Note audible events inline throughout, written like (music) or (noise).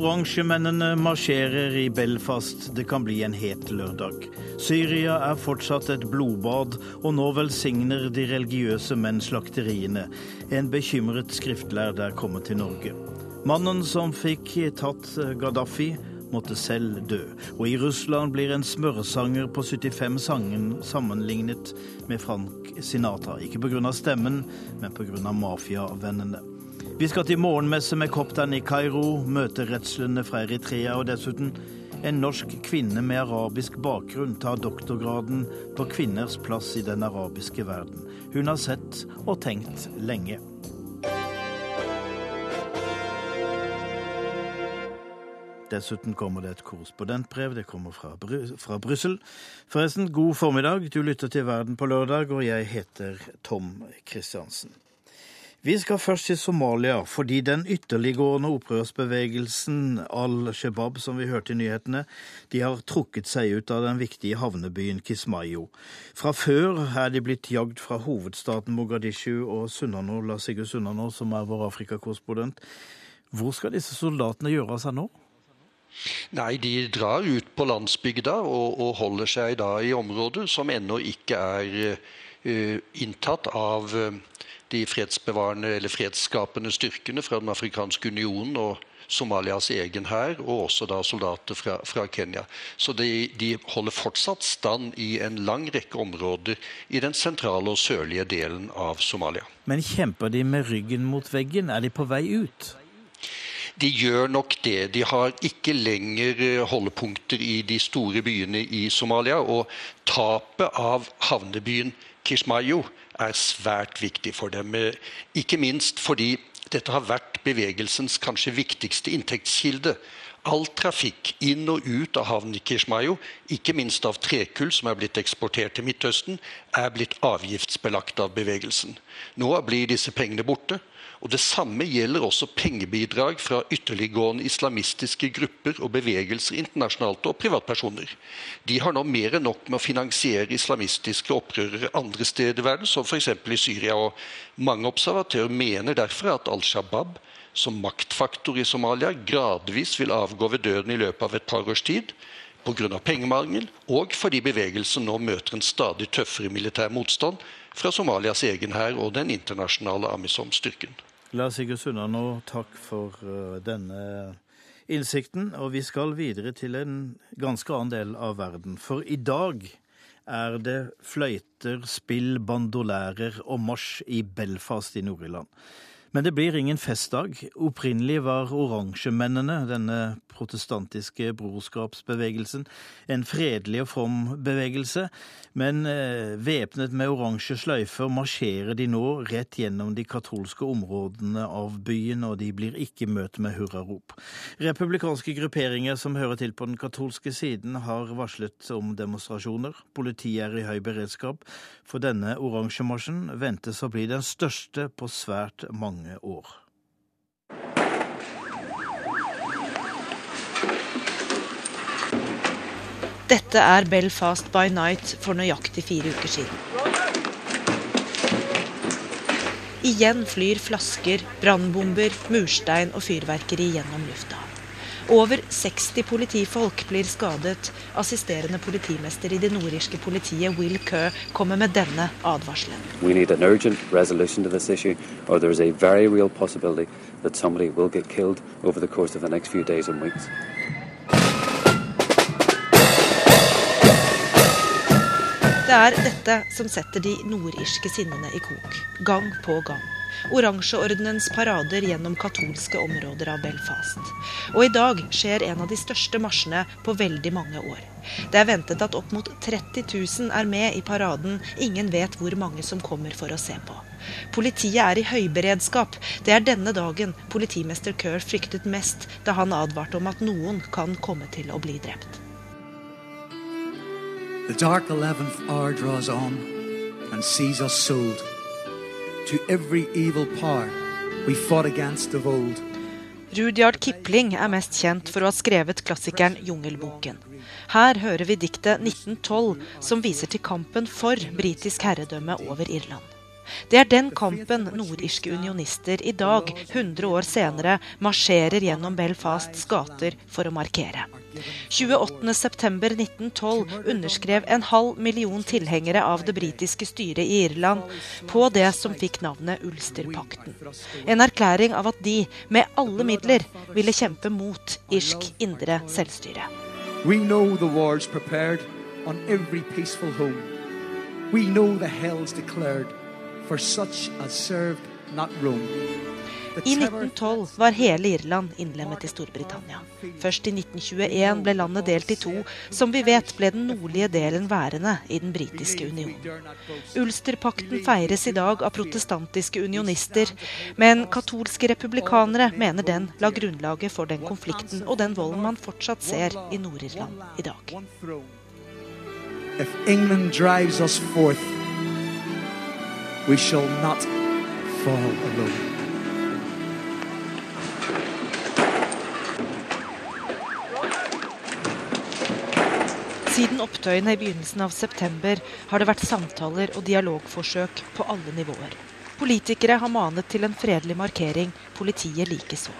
Oransjemennene marsjerer i Belfast. Det kan bli en het lørdag. Syria er fortsatt et blodbad, og nå velsigner de religiøse menn slakteriene. En bekymret skriftlærd er kommet til Norge. Mannen som fikk tatt Gaddafi, måtte selv dø. Og i Russland blir en smørsanger på 75 sangen sammenlignet med Frank Sinatra. Ikke pga. stemmen, men pga. mafiavennene. Vi skal til morgenmesse med Koptan i Kairo, møte redslene fra Eritrea og dessuten en norsk kvinne med arabisk bakgrunn tar doktorgraden på kvinners plass i den arabiske verden. Hun har sett og tenkt lenge. Dessuten kommer det et korrespondentbrev. Det kommer fra, Bru fra Brussel. Forresten, god formiddag. Du lytter til Verden på lørdag, og jeg heter Tom Kristiansen. Vi skal først til Somalia, fordi den ytterliggående opprørsbevegelsen al-Shabaab, som vi hørte i nyhetene, de har trukket seg ut av den viktige havnebyen Kismayo. Fra før er de blitt jagd fra hovedstaten Mogadishu og Sunnano, La Sigurd Sunnano, som er vår Afrikakorrespondent. Hvor skal disse soldatene gjøre av seg nå? Nei, de drar ut på landsbygda og, og holder seg da i områder som ennå ikke er uh, inntatt av uh, de fredsbevarende eller fredsskapende styrkene fra Den afrikanske unionen og Somalias egen hær, og også da soldater fra, fra Kenya. Så de, de, holder fortsatt stand i en lang rekke områder i den sentrale og sørlige delen av Somalia. Men kjemper de med ryggen mot veggen? Er de på vei ut? De gjør nok det. De har ikke lenger eh, holdepunkter i de store byene i Somalia. Og tapet av havnebyen Kishmayo er svært viktig for dem. Eh, ikke minst fordi dette har vært bevegelsens kanskje viktigste inntektskilde. All trafikk inn og ut av havnen i Kishmayo, ikke minst av trekull som er blitt eksportert til Midtøsten, er blitt avgiftsbelagt av bevegelsen. Nå blir disse pengene borte. Og Det samme gjelder også pengebidrag fra ytterliggående islamistiske grupper og bevegelser internasjonalt og privatpersoner. De har nå mer enn nok med å finansiere islamistiske opprørere andre steder i verden, som f.eks. i Syria. og Mange observatører mener derfor at Al Shabaab som maktfaktor i Somalia gradvis vil avgå ved døden i løpet av et par års tid pga. pengemangel, og fordi bevegelsen nå møter en stadig tøffere militær motstand fra Somalias egen hær og den internasjonale Amisom-styrken. Lars Sigurd Sunnanå, takk for uh, denne innsikten. Og vi skal videre til en ganske annen del av verden. For i dag er det fløyter, spill, bandolærer og marsj i Belfast i Nord-Irland. Men det blir ingen festdag. Opprinnelig var oransjemennene, denne protestantiske brorskapsbevegelsen, en fredelig og from bevegelse. Men eh, væpnet med oransje sløyfer marsjerer de nå rett gjennom de katolske områdene av byen, og de blir ikke møtt med hurrarop. Republikanske grupperinger som hører til på den katolske siden, har varslet om demonstrasjoner. Politiet er i høy beredskap, for denne oransjemarsjen ventes å bli den største på svært mange år. Dette er Belfast by night for nøyaktig fire uker siden. Igjen flyr flasker, brannbomber, murstein og fyrverkeri gjennom lufta. Over 60 politifolk blir skadet. Assisterende politimester i det nordirske politiet, Will Kerr, kommer med denne advarselen. We need an urgent resolution to this issue, or there is a very real possibility that somebody will get killed over the course of the next few days and weeks. Det er dette som setter de nordirske sinnene i kok, gang på gang. Oransjeordenens parader gjennom katolske områder av Belfast. Og i dag skjer en av de største marsjene på veldig mange år. Det er ventet at opp mot 30 000 er med i paraden. Ingen vet hvor mange som kommer for å se på. Politiet er i høyberedskap. Det er denne dagen politimester Kerr fryktet mest da han advarte om at noen kan komme til å bli drept. The dark 11th hour draws on and sees us sold to every evil power we fought against of old. Rudyard Kipling er mest kjent for å ha skrevet klassikeren 'Jungelboken'. Her hører vi diktet 1912, som viser til kampen for britisk herredømme over Irland. Det er den kampen nordirske unionister i dag, 100 år senere, marsjerer gjennom Belfasts gater for å markere. 28.9.1912 underskrev en halv million tilhengere av det britiske styret i Irland på det som fikk navnet Ulsterpakten. En erklæring av at de med alle midler ville kjempe mot irsk indre selvstyre. We know the wars prepared on every peaceful home. We know the hells declared for such as served not Rome. I 1912 var hele Irland innlemmet i Storbritannia. Først i 1921 ble landet delt i to. Som vi vet ble den nordlige delen værende i den britiske union. Ulsterpakten feires i dag av protestantiske unionister, men katolske republikanere mener den la grunnlaget for den konflikten og den volden man fortsatt ser i Nord-Irland i dag. If England drives us forth, we shall not fall alone. Siden opptøyene i begynnelsen av september har det vært samtaler og dialogforsøk på alle nivåer. Politikere har manet til en fredelig markering, politiet likeså.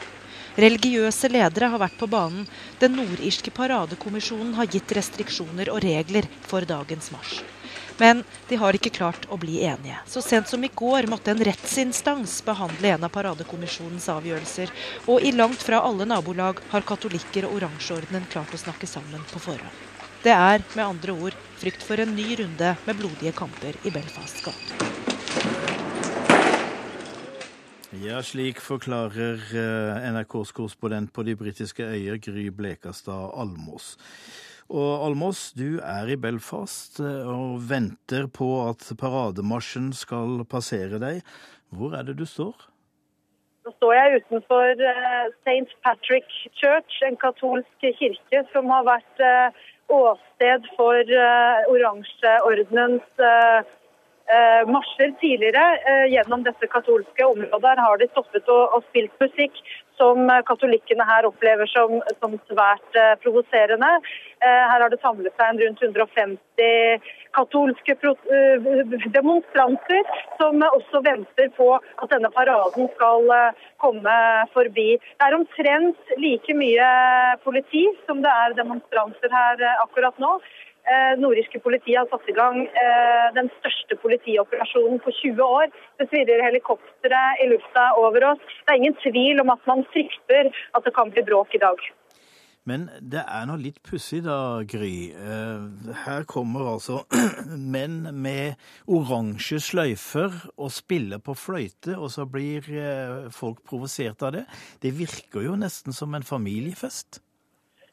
Religiøse ledere har vært på banen. Den nordirske paradekommisjonen har gitt restriksjoner og regler for dagens marsj. Men de har ikke klart å bli enige. Så sent som i går måtte en rettsinstans behandle en av paradekommisjonens avgjørelser. Og i langt fra alle nabolag har katolikker og oransjeordenen klart å snakke sammen på forhånd. Det er med andre ord frykt for en ny runde med blodige kamper i Belfasts gater. Ja, slik forklarer eh, NRKs korrespondent på de britiske øyer, Gry Blekastad Almås. Og Almås, du er i Belfast eh, og venter på at parademarsjen skal passere deg. Hvor er det du står? Nå står jeg utenfor eh, St. Patrick Church, en katolsk kirke som har vært åsted for uh, oransjeordenens uh, uh, marsjer tidligere gjennom dette katolske området. Har de stoppet og, og spilt musikk som katolikkene her opplever som, som svært provoserende. her har det samlet seg rundt 150 katolske demonstranter som også venter på at denne paraden skal komme forbi. Det er omtrent like mye politi som det er demonstranter her eh, akkurat nå. Eh, nordirske politi har satt i gang eh, den største politioperasjonen på 20 år. Det svirrer helikoptre i lufta over oss. Det er ingen tvil om at man frykter at det kan bli bråk i dag. Men det er nå litt pussig da, Gry. Eh, her kommer altså (clears throat) menn med oransje sløyfer og spiller på fløyte, og så blir folk provosert av det. Det virker jo nesten som en familiefest.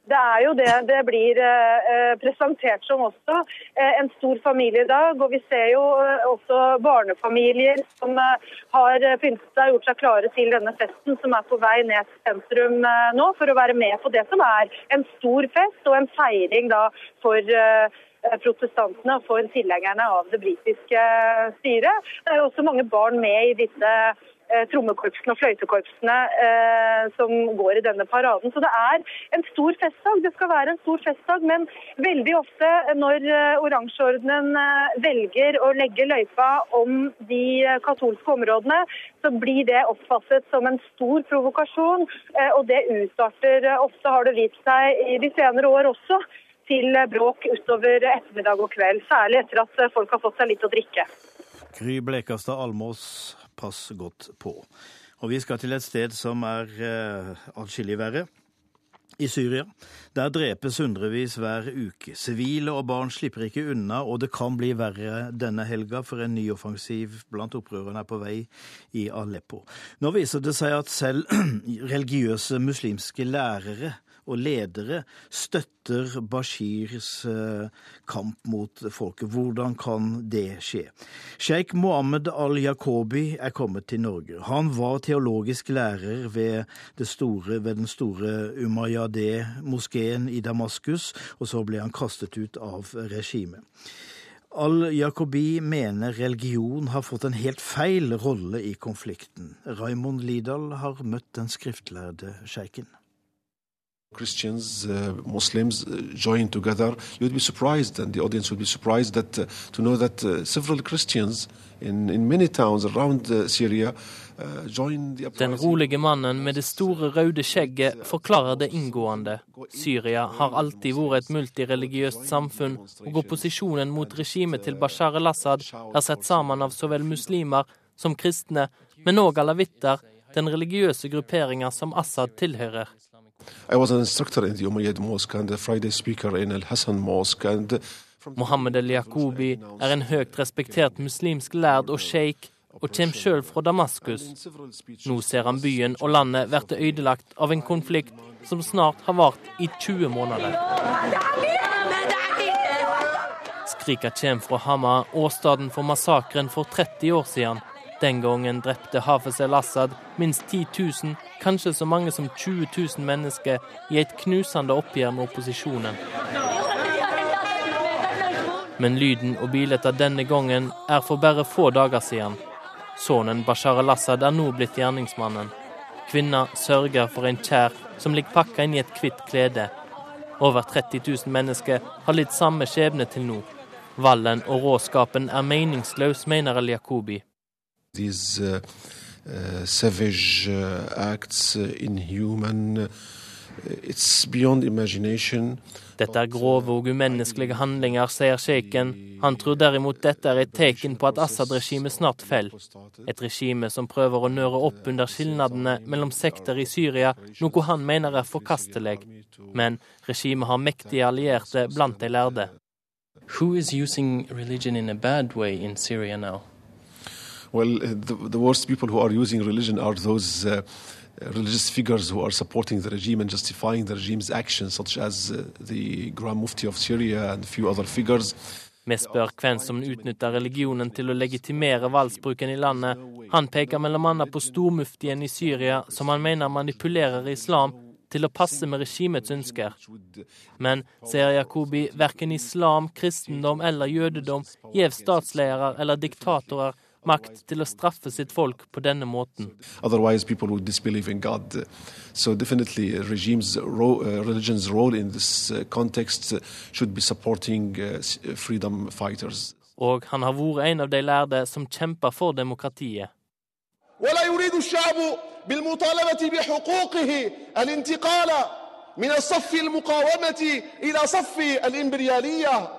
Det er jo det det blir eh, presentert som også. Eh, en stor familiedag. Og vi ser jo eh, også barnefamilier som eh, har pyntet og gjort seg klare til denne festen, som er på vei ned til sentrum eh, nå for å være med på det som er en stor fest og en feiring da for eh, protestantene og for tilhengerne av det britiske styret. Det er jo også mange barn med i disse Eh, trommekorpsene og fløytekorpsene eh, som går i denne paraden. Så det er en stor festdag. Det skal være en stor festdag, men veldig ofte når eh, oransjeordenen eh, velger å legge løypa om de katolske områdene, så blir det oppfattet som en stor provokasjon. Eh, og det utarter ofte, har det vist seg i de senere år også, til bråk utover ettermiddag og kveld. Særlig etter at folk har fått seg litt å drikke. Gry Blekastad Almås pass godt på. Og vi skal til et sted som er eh, atskillig verre. I Syria. Der drepes hundrevis hver uke. Sivile og barn slipper ikke unna, og det kan bli verre denne helga, for en ny offensiv blant opprørerne er på vei i Aleppo. Nå viser det seg at selv (clears throat) religiøse muslimske lærere og ledere støtter Bashirs eh, kamp mot folket. Hvordan kan det skje? Sjeik Mohammed al-Yakobi er kommet til Norge. Han var teologisk lærer ved, store, ved den store Umayyadeh-moskeen i Damaskus, og så ble han kastet ut av regimet. Al-Jakobi mener religion har fått en helt feil rolle i konflikten. Raymond Lidahl har møtt den skriftlærde sjeiken. Christians, uh, Muslims uh, join together, you'd be surprised, and the audience would be surprised that uh, to know that uh, several Christians in, in many towns around uh, Syria uh, Den rolige mannen med det store røde skjegget forklarer det inngående. Syria har alltid vært et multireligiøst samfunn, og opposisjonen mot regimet til Bashar al-Assad er sett sammen av så vel muslimer som kristne, men òg alawitter, den religiøse grupperinga som Assad tilhører. I was an instructor in the Umayyad Mosque and a Friday speaker in Al Hassan Mosque. And uh, Mohammed al-Yakubi er en høyt respektert muslimsk lærd og sjeik, og kommer sjøl fra Damaskus. Nå ser han byen og landet bli ødelagt av en konflikt som snart har vart i 20 måneder. Skrika kommer fra Hama, åstedet for massakren for 30 år siden. Den gangen drepte Hafez el-Assad minst 10 000, kanskje så mange som 20 000 mennesker, i et knusende oppgjør med opposisjonen. Men lyden og bildet av denne gangen er for bare få dager siden. Sønnen Bashar al-Assad er nå blitt gjerningsmannen. Kvinna sørger for en kjær som ligger pakka inn i et hvitt klede. Over 30 000 mennesker har litt samme skjebne til nå. Vallen og råskapen er meningsløs, mener al-Yakubi. These uh, uh, savage uh, acts, uh, inhuman, uh, it's beyond imagination. Dette er grove og umenneskelige handlinger, sier sjeiken. Han tror derimot dette er et tegn på at Assad-regimet snart faller. Et regime som prøver å nøre opp under skilnadene mellom sekter i Syria, noe han mener er forkastelig. Men regimet har mektige allierte blant de lærde. Who is using religion in a bad way in Syria now? Well, the, the worst people who are using religion are those uh, religious figures who are supporting the regime and justifying the regime's actions, such as uh, the Grand Mufti of Syria and a few other figures. Vi spør hvem som utnytter religionen til å legitimere voldsbruken i landet. Han peker bl.a. på stormuftien i Syria, som han mener manipulerer islam til å passe med regimets ønsker. Men, sier Jakobi, verken islam, kristendom eller jødedom gir statsledere eller diktatorer makt til å straffe sitt folk på denne måten. Otherwise, people would disbelieve in God. So, definitely, regimes' ro- uh, religion's role in this uh, context uh, should be supporting uh, s- freedom fighters. Og han har vært en av de lærde som kjemper for demokratiet. ولا يريد الشعب بالمطالبة بحقوقه الانتقال من الصف المقاومة إلى صف الإمبريالية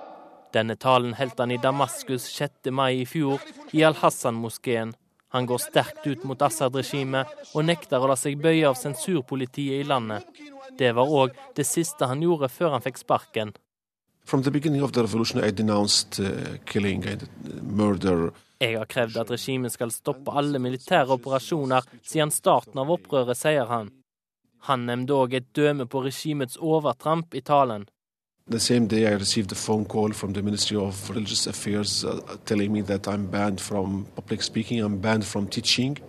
denne talen holdt han i Damaskus 6. mai i fjor, i Al-Hassan-moskeen. Han går sterkt ut mot Assad-regimet og nekter å la seg bøye av sensurpolitiet i landet. Det var òg det siste han gjorde før han fikk sparken. From the beginning of the revolution, I denounced uh, killing and murder. Jeg har krevd at regimet skal stoppe alle militære operasjoner siden starten av opprøret, sier han. Han nevnte òg et døme på regimets overtramp i talen. The same day, I received a phone call from the Ministry of Religious Affairs uh, telling me that I'm banned from public speaking, I'm banned from teaching.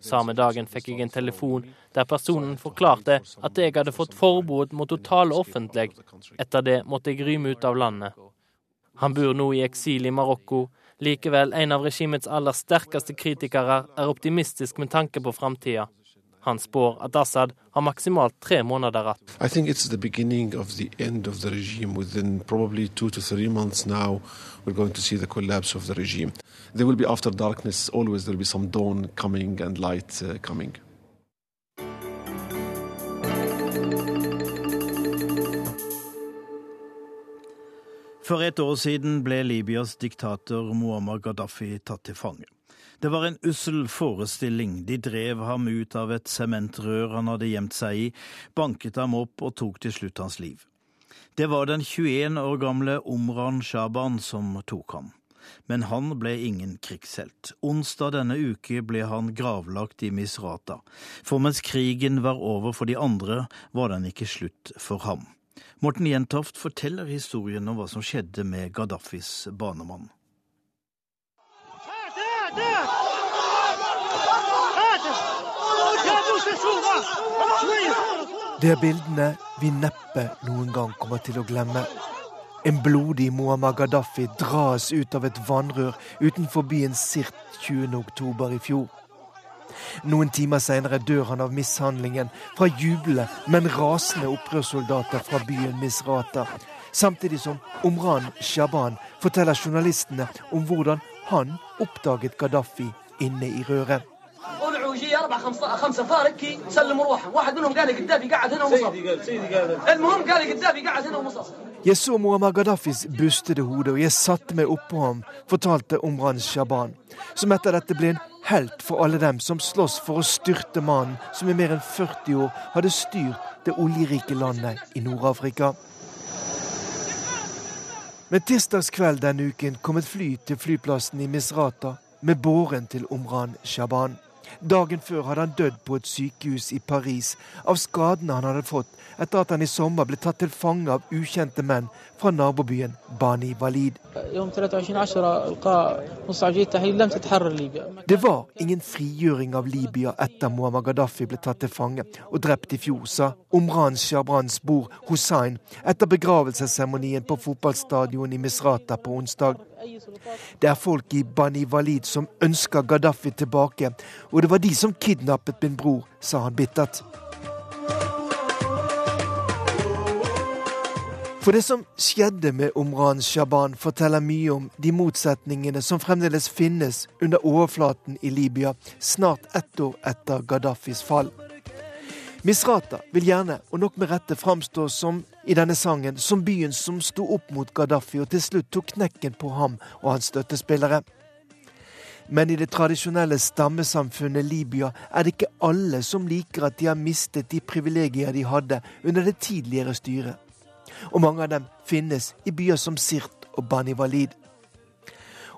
Samme dagen fikk jeg en telefon der personen forklarte at jeg hadde fått forbud mot å tale offentlig. Etter det måtte jeg ryme ut av landet. Han bor nå i eksil i Marokko. Likevel, en av regimets aller sterkeste kritikere er optimistisk med tanke på framtida. Han spår at Assad har maksimalt tre måneder igjen. I think it's the beginning of the end of the regime. Within probably two to three months now, we're going to see the collapse of the regime. There will be after darkness, always there will be some dawn coming and light uh, coming. For et år siden ble Libyas diktator Muammar Gaddafi tatt til fange. Det var en ussel forestilling. De drev ham ut av et sementrør han hadde gjemt seg i, banket ham opp og tok til slutt hans liv. Det var den 21 år gamle Omran Shaban som tok ham. Men han ble ingen krigshelt. Onsdag denne uke ble han gravlagt i Misrata. For mens krigen var over for de andre, var den ikke slutt for ham. Morten Jentoft forteller historien om hva som skjedde med Gaddafis banemann. Det er bildene vi neppe noen gang kommer til å glemme. En blodig Muammar Gaddafi dras ut av et vannrør utenfor byen Sirt 20. oktober i fjor. Noen timer seinere dør han av mishandlingen fra jublende, men rasende opprørssoldater fra byen Misrata. Samtidig som Omran Shaban forteller journalistene om hvordan han oppdaget Gaddafi inne i røret. Jeg så Muammar Gaddafis bustede hode, og jeg satte meg oppå ham, fortalte Omran Shaban, som etter dette ble en helt for alle dem som slåss for å styrte mannen som i mer enn 40 år hadde styrt det oljerike landet i Nord-Afrika. Men tirsdagskveld denne uken kom et fly til flyplassen i Misrata med båren til Omran Shaban. Dagen før hadde han dødd på et sykehus i Paris. Av skadene han hadde fått etter at han i sommer ble tatt til fange av ukjente menn fra nabobyen Bani Walid. Det var ingen frigjøring av Libya etter Muammar Gaddafi ble tatt til fange og drept i fjor, sa Omran Shabrans bror Hussein etter begravelsesseremonien på fotballstadion i Misrata på onsdag. Det er folk i Bani Walid som ønsker Gaddafi tilbake, og det var de som kidnappet min bror, sa han bittert. For det som skjedde med Omran Shaban, forteller mye om de motsetningene som fremdeles finnes under overflaten i Libya, snart ett år etter Gaddafis fall. Misrata vil gjerne, og nok med rette, framstå som i denne sangen som byen som sto opp mot Gaddafi og til slutt tok knekken på ham og hans støttespillere. Men i det tradisjonelle stammesamfunnet Libya er det ikke alle som liker at de har mistet de privilegier de hadde under det tidligere styret. Og mange av dem finnes i byer som Sirt og Bani Walid.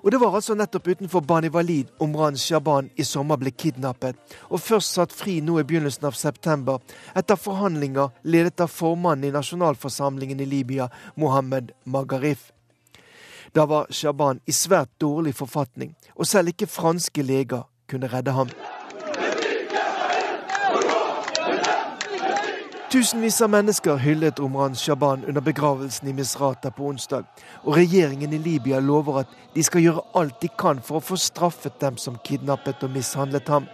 Og det var altså nettopp utenfor Bani Walid Omran Shaban i sommer ble kidnappet, og først satt fri nå i begynnelsen av september, etter forhandlinger ledet av formannen i nasjonalforsamlingen i Libya, Mohammed Magarif. Da var Shaban i svært dårlig forfatning, og selv ikke franske leger kunne redde ham. Tusenvis av mennesker hyllet Omran Shaban under begravelsen i Misrata på onsdag, og regjeringen i Libya lover at de skal gjøre alt de kan for å få straffet dem som kidnappet og mishandlet ham.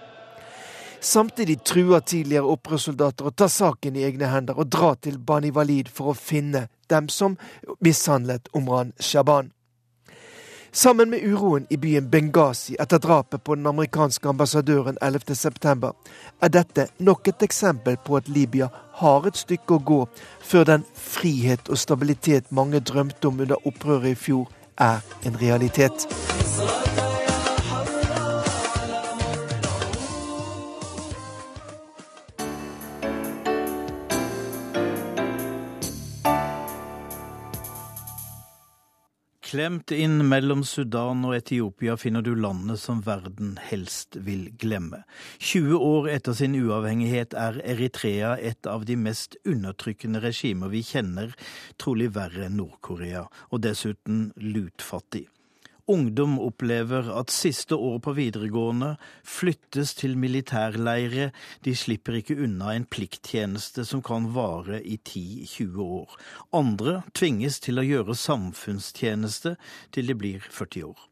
Samtidig truer tidligere opprørssoldater å ta saken i egne hender og dra til Bani Walid for å finne dem som mishandlet Omran Shaban. Sammen med uroen i byen Benghazi etter drapet på den amerikanske ambassadøren 11.9, er dette nok et eksempel på at Libya har et stykke å gå før den frihet og stabilitet mange drømte om under opprøret i fjor, er en realitet. Klemt inn mellom Sudan og Etiopia finner du landet som verden helst vil glemme. 20 år etter sin uavhengighet er Eritrea et av de mest undertrykkende regimer vi kjenner, trolig verre enn Nord-Korea, og dessuten lutfattig. Ungdom opplever at siste år på videregående flyttes til militærleire. De slipper ikke unna en plikttjeneste som kan vare i 10-20 år. Andre tvinges til å gjøre samfunnstjeneste til de blir 40 år.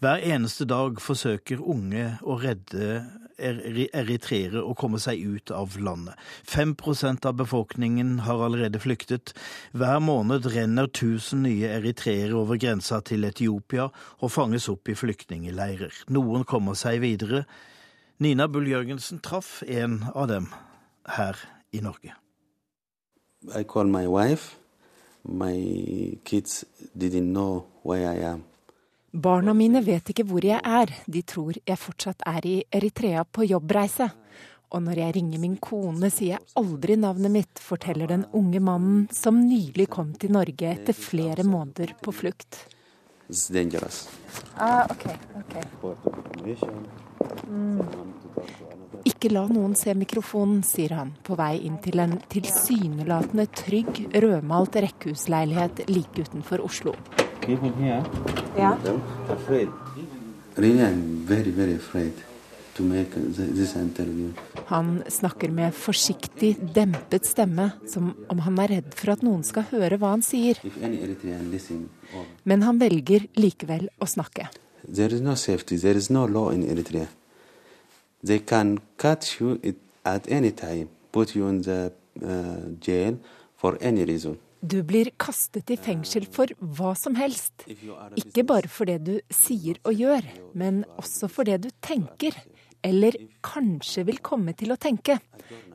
Hver eneste dag forsøker unge å redde eritreere å komme seg ut av landet. 5% av befolkningen har allerede flyktet. Hver måned renner 1000 nye eritreere over grensa til Etiopia og fanges opp i flyktningleirer. Noen kommer seg videre. Nina Bull Jørgensen traff en av dem her i Norge. I call my wife. My kids didn't know where I am. Barna mine vet ikke hvor jeg er, de tror jeg fortsatt er i Eritrea på jobbreise. Og når jeg ringer min kone, sier jeg aldri navnet mitt, forteller den unge mannen som nylig kom til Norge etter flere måneder på flukt. Ah, okay, okay. Mm. Ikke la noen se mikrofonen, sier han, på vei inn til en tilsynelatende trygg, rødmalt rekkehusleilighet like utenfor Oslo. People here, yeah. afraid. Really, I'm very, very afraid to make this interview. Han snakker med forsiktig, dempet stemme, som om han er redd for at noen skal høre hva han sier. Men han velger likevel å snakke. There is no safety. There is no law in Eritrea. They can cut you at any time, put you in the uh, jail for any reason. Du blir kastet i fengsel for hva som helst. Ikke bare for det du sier og gjør, men også for det du tenker, eller kanskje vil komme til å tenke,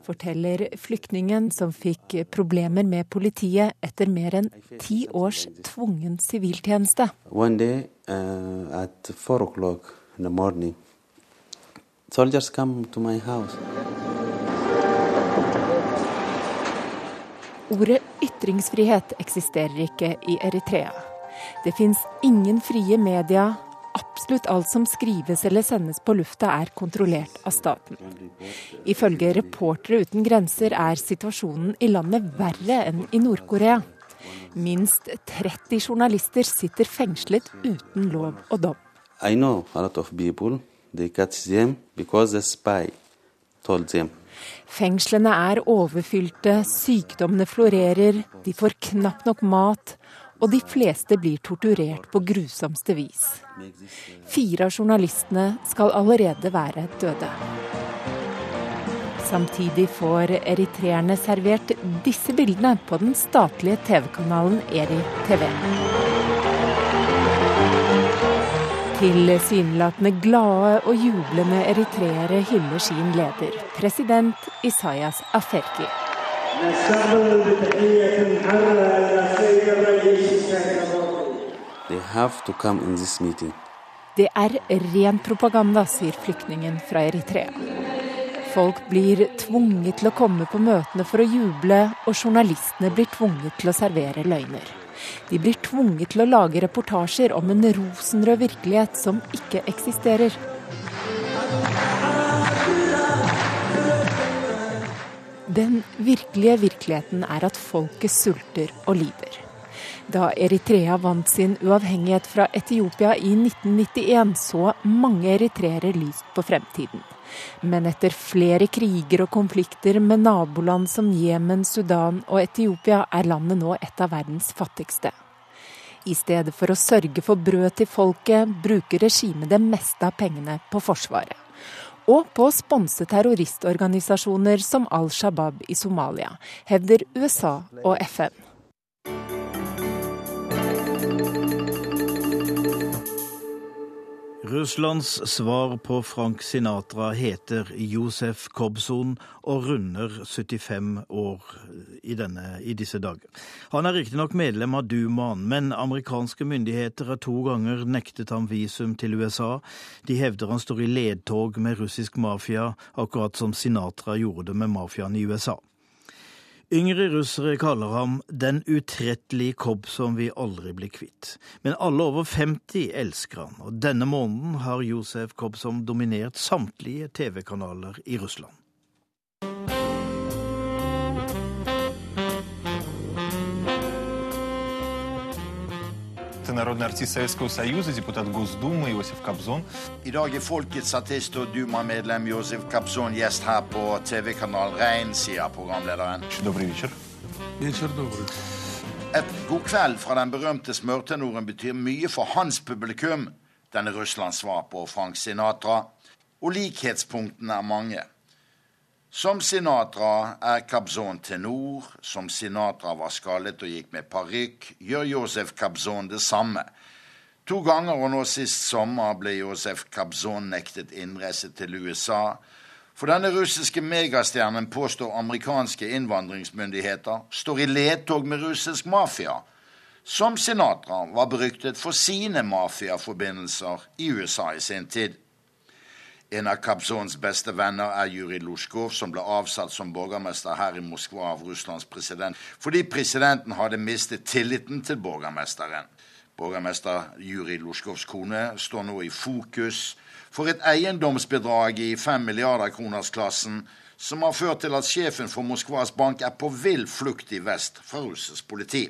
forteller flyktningen som fikk problemer med politiet etter mer enn ti års tvungen siviltjeneste. Day uh, morning, soldiers come to my house. Ordet ytringsfrihet eksisterer ikke i Eritrea. Det fins ingen frie media. Absolutt alt som skrives eller sendes på lufta er kontrollert av staten. Ifølge Reportere uten grenser er situasjonen i landet verre enn i Nord-Korea. Minst 30 journalister sitter fengslet uten lov og dom. I know a lot of people, they catch them because the. Fengslene er overfylte, sykdommene florerer, de får knapt nok mat, og de fleste blir torturert på grusomste vis. Fire av journalistene skal allerede være døde. Samtidig får eritreerne servert disse bildene på den statlige TV-kanalen Eri Tilsynelatende glade og jublende eritreere hyller sin leder, president Isayas Aferki. They have to come in this meeting. Det er ren propaganda, sier flyktningen fra Eritrea. Folk blir tvunget til å komme på møtene for å juble, og journalistene blir tvunget til å servere løgner. De blir tvunget til å lage reportasjer om en rosenrød virkelighet som ikke eksisterer. Den virkelige virkeligheten er at folket sulter og lider. Da Eritrea vant sin uavhengighet fra Etiopia i 1991, så mange eritreere lyst på fremtiden. Men etter flere kriger og konflikter med naboland som Jemen, Sudan og Etiopia, er landet nå et av verdens fattigste. I stedet for å sørge for brød til folket, bruker regimet det meste av pengene på Forsvaret. Og på å sponse terroristorganisasjoner som Al Shabaab i Somalia, hevder USA og FN. Russlands svar på Frank Sinatra heter Josef Kobzon og runder 75 år i, denne, i disse dager. Han er riktignok medlem av Dumaen, men amerikanske myndigheter har to ganger nektet ham visum til USA. De hevder han står i ledtog med russisk mafia, akkurat som Sinatra gjorde det med mafiaen i USA. Yngre russere kaller ham den utrettelige kobb som vi aldri blir kvitt. Men alle over 50 elsker han, og denne måneden har Josef Kobzon dominert samtlige TV-kanaler i Russland. народный артист Советского Союза, депутат Госдумы Иосиф Кобзон. I dag er folkets artist og Duma-medlem Josef Kapson gjest her på TV-kanalen Rein, sier programlederen. Добрый вечер. Вечер добрый. Et god kveld fra den berømte smørtenoren betyr mye for hans publikum, denne Russlands svar på Frank Sinatra. Og likhetspunktene er mange. Som Sinatra er Kabzon tenor. Som Sinatra var skallet og gikk med parykk, gjør Josef Kabzon det samme. To ganger og nå sist sommer ble Josef Kabzon nektet innreise til USA. For denne russiske megastjernen påstår amerikanske innvandringsmyndigheter står i ledtog med russisk mafia. Som Sinatra var beryktet for sine mafiaforbindelser i USA i sin tid. En av Kabzons beste venner er Jurij Lusjkov, som ble avsatt som borgermester her i Moskva av Russlands president, fordi presidenten hadde mistet tilliten til borgermesteren. Borgermester Jurij Lusjkovs kone står nå i fokus for et eiendomsbedrag i 5 milliarder kroners-klassen som har ført til at sjefen for Moskvas bank er på vill flukt i vest fra russisk politi.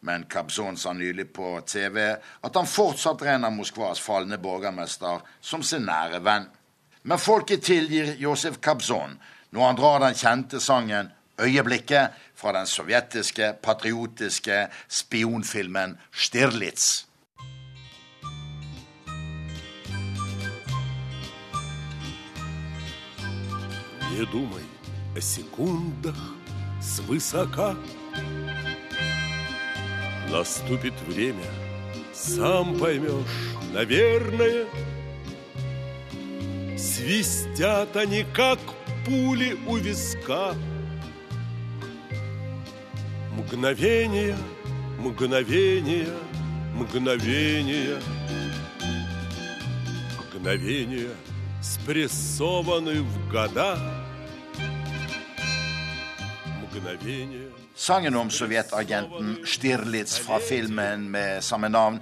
Men Kabzon sa nylig på TV at han fortsatt regner Moskvas falne borgermester som sin nære venn. Men folket tilgir Josef Kabzon når han drar den kjente sangen 'Øyeblikket' fra den sovjetiske, patriotiske spionfilmen 'Stirlitz'. Не думай о секундах свысока. Наступит время, сам поймешь, наверное. Свистят они, как пули у виска. Мгновение, мгновение, мгновение, мгновения спрессованы в года. Мгновение. Sangen om sovjetagenten Stirlitz fra filmen med samme navn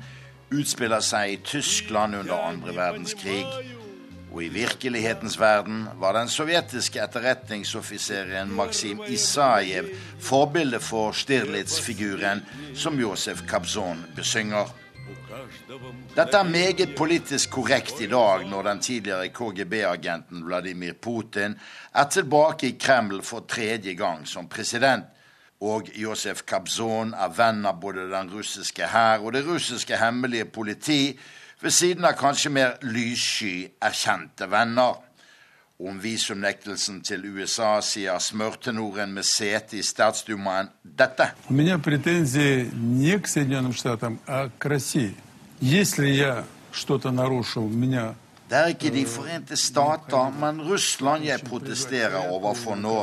utspiller seg i Tyskland under andre verdenskrig. Og i virkelighetens verden var den sovjetiske etterretningsoffiseren Maksim Isajev forbilde for Stirlitz-figuren som Josef Kabzon besynger. Dette er meget politisk korrekt i dag, når den tidligere KGB-agenten Vladimir Putin er tilbake i Kreml for tredje gang som president. Og Josef Kabzon er venn av både den russiske hær og det russiske hemmelige politi, ved siden av kanskje mer lyssky, erkjente venner. Om visumnektelsen til USA sier smørtenoren med sete i statsdumaen dette. Det er ikke De forente stater, men Russland jeg protesterer overfor nå.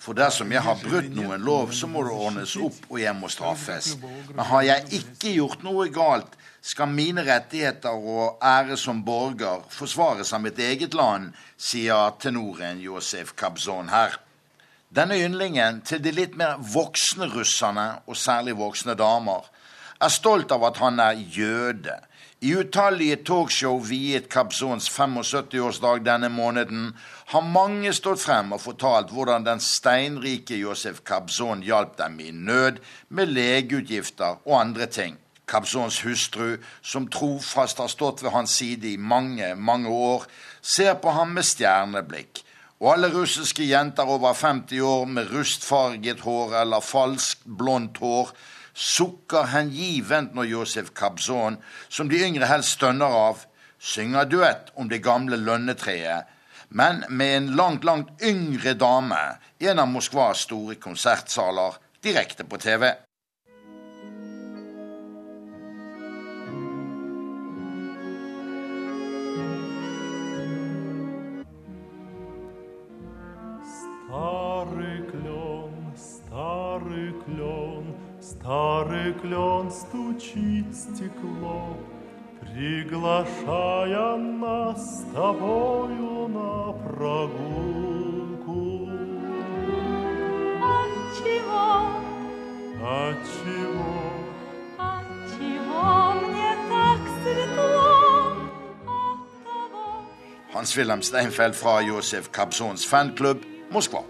For dersom jeg har brutt noen lov, så må det ordnes opp, og jeg må straffes. Men har jeg ikke gjort noe galt, skal mine rettigheter og ære som borger forsvares av mitt eget land, sier tenoren Josef Kabzon her. Denne yndlingen til de litt mer voksne russerne, og særlig voksne damer, er stolt av at han er jøde. I utallige talkshow viet Kabzons 75-årsdag denne måneden har mange stått frem og fortalt hvordan den steinrike Josef Kabzon hjalp dem i nød med legeutgifter og andre ting. Kabzons hustru, som trofast har stått ved hans side i mange, mange år, ser på ham med stjerneblikk. Og alle russiske jenter over 50 år med rustfarget hår eller falskt blondt hår sukker hengivent når Josef Kabzon, som de yngre helst stønner av, synger duett om det gamle lønnetreet, men med en langt, langt yngre dame i en av Moskvas store konsertsaler direkte på TV. Клен, старый клен стучит стекло, приглашая нас с тобою на прогулку. Отчего, Отчего? отчего мне так светло? Hans-Wilhelm Steinfeld fra Josef Kabzons fanklubb, Moskva.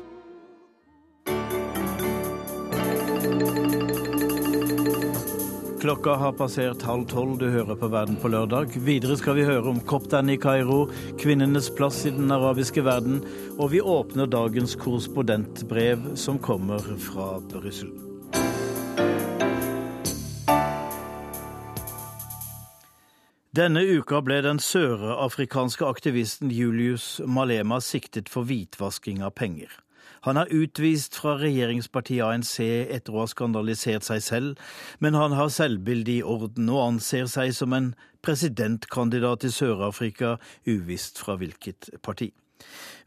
Klokka har passert halv tolv, du hører på Verden på lørdag. Videre skal vi høre om kopterne i Kairo, kvinnenes plass i den arabiske verden, og vi åpner dagens korrespondentbrev som kommer fra Brussel. Denne uka ble den sørafrikanske aktivisten Julius Malema siktet for hvitvasking av penger. Han er utvist fra regjeringspartiet ANC etter å ha skandalisert seg selv, men han har selvbildet i orden og anser seg som en presidentkandidat i Sør-Afrika, uvisst fra hvilket parti.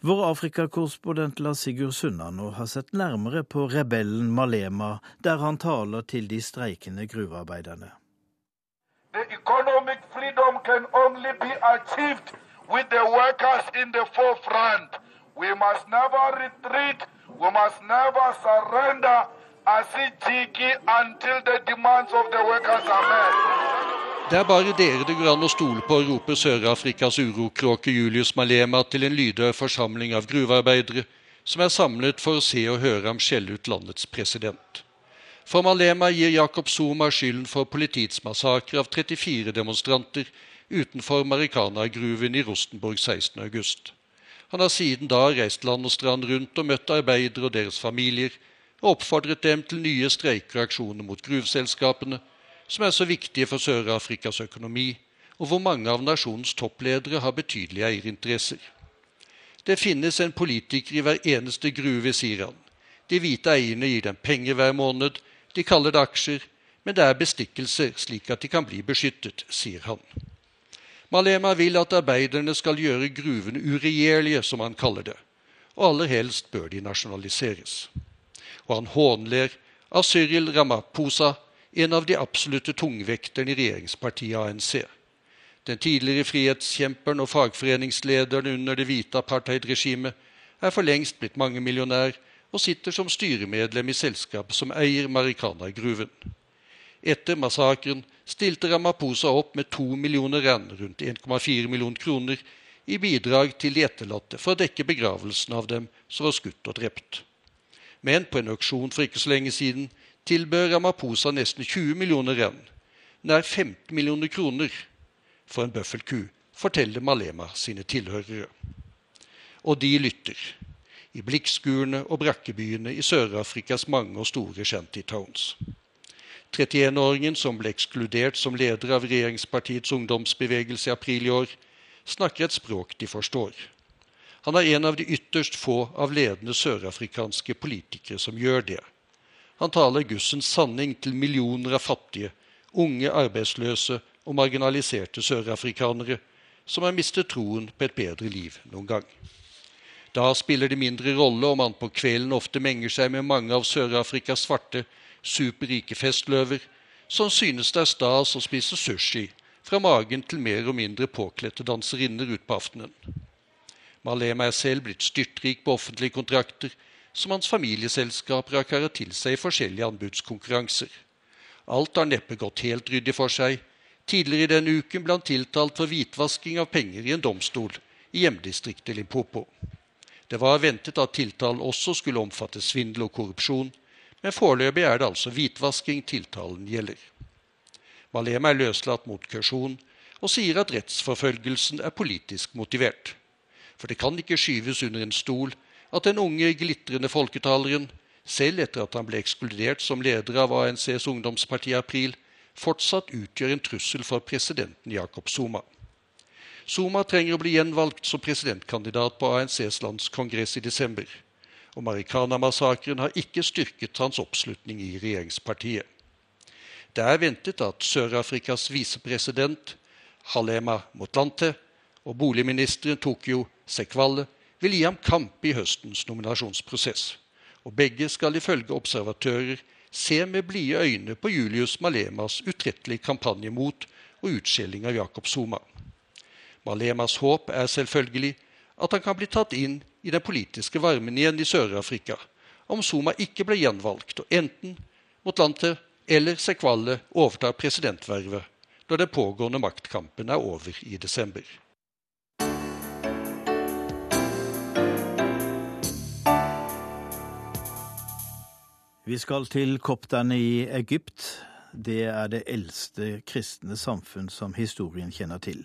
Vår Afrikakorrespondent Lars Sigurd Sunnano har sett nærmere på rebellen Malema, der han taler til de streikende gruvearbeiderne. The economic freedom can only be achieved with the workers. We must never retreat. We must never surrender as jiki until the demands of the workers are met. Det er bare dere det går an å stole på, roper Sør-Afrikas urokråke Julius Malema til en lydhør forsamling av gruvearbeidere som er samlet for å se og høre ham skjelle ut landets president. For Malema gir Jacob Zuma skylden for politiets massakre av 34 demonstranter utenfor Marikana-gruven i Rostenborg 16.8. Han har siden da reist land og strand rundt og møtt arbeidere og deres familier, og oppfordret dem til nye streiker mot gruveselskapene, som er så viktige for Sør-Afrikas økonomi, og hvor mange av nasjonens toppledere har betydelige eierinteresser. Det finnes en politiker i hver eneste gruve, sier han. De hvite eierne gir dem penger hver måned, de kaller det aksjer, men det er bestikkelser slik at de kan bli beskyttet, sier han. Malema vil at arbeiderne skal gjøre gruvene uregjerlige, som han kaller det, og aller helst bør de nasjonaliseres. Og han hånler av Cyril Ramaphosa, en av de absolutte tungvekterne i regjeringspartiet ANC. Den tidligere frihetskjemperen og fagforeningslederen under det hvite apartheidregimet er for lengst blitt mangemillionær og sitter som styremedlem i selskapet som eier Marikana-gruven. Etter massakren stilte Ramaphosa opp med to millioner rand, rundt 1,4 millioner kroner, i bidrag til de etterlatte for å dekke begravelsen av dem som var skutt og drept. Men på en auksjon for ikke så lenge siden tilbød Ramaphosa nesten 20 millioner rand, nær 15 millioner kroner, for en bøffelku, forteller Malema sine tilhørere. Og de lytter. I blikkskurene og brakkebyene i Sør-Afrikas mange og store shantytowns. 31-åringen som ble ekskludert som leder av regjeringspartiets ungdomsbevegelse i april i år, snakker et språk de forstår. Han er en av de ytterst få av ledende sørafrikanske politikere som gjør det. Han taler Gussens sanning til millioner av fattige, unge arbeidsløse og marginaliserte sørafrikanere som har mistet troen på et bedre liv noen gang. Da spiller det mindre rolle om han på kvelden ofte menger seg med mange av Sør-Afrikas svarte, superrike festløver, som synes det er stas å spise sushi fra magen til mer og mindre påkledte danserinner utpå aftenen. Malema er selv blitt styrtrik på offentlige kontrakter, som hans familieselskaper har karet til seg i forskjellige anbudskonkurranser. Alt har neppe gått helt ryddig for seg. Tidligere i denne uken ble han tiltalt for hvitvasking av penger i en domstol i hjemdistriktet Limpopo. Det var ventet at tiltalen også skulle omfatte svindel og korrupsjon, men foreløpig er det altså hvitvasking tiltalen gjelder. Malema er løslatt mot kausjon og sier at rettsforfølgelsen er politisk motivert. For det kan ikke skyves under en stol at den unge, glitrende folketaleren, selv etter at han ble ekskludert som leder av ANCs ungdomsparti i april, fortsatt utgjør en trussel for presidenten Jacob Zuma. Zuma trenger å bli gjenvalgt som presidentkandidat på ANCs landskongress i desember. Og Marikana-massakren har ikke styrket hans oppslutning i regjeringspartiet. Det er ventet at Sør-Afrikas visepresident Halema Motlante og boligministeren Tokyo Sekwalle vil gi ham kamp i høstens nominasjonsprosess. Og begge skal ifølge observatører se med blide øyne på Julius Malemas utrettelige kampanje mot og utskjelling av Jakob Zuma. Malemas håp er selvfølgelig at han kan bli tatt inn i den politiske varmen igjen i Sør-Afrika om Zuma ikke ble gjenvalgt, og enten Motlante eller Sekwalle overtar presidentvervet når den pågående maktkampen er over i desember. Vi skal til kopterne i Egypt. Det er det eldste kristne samfunn som historien kjenner til.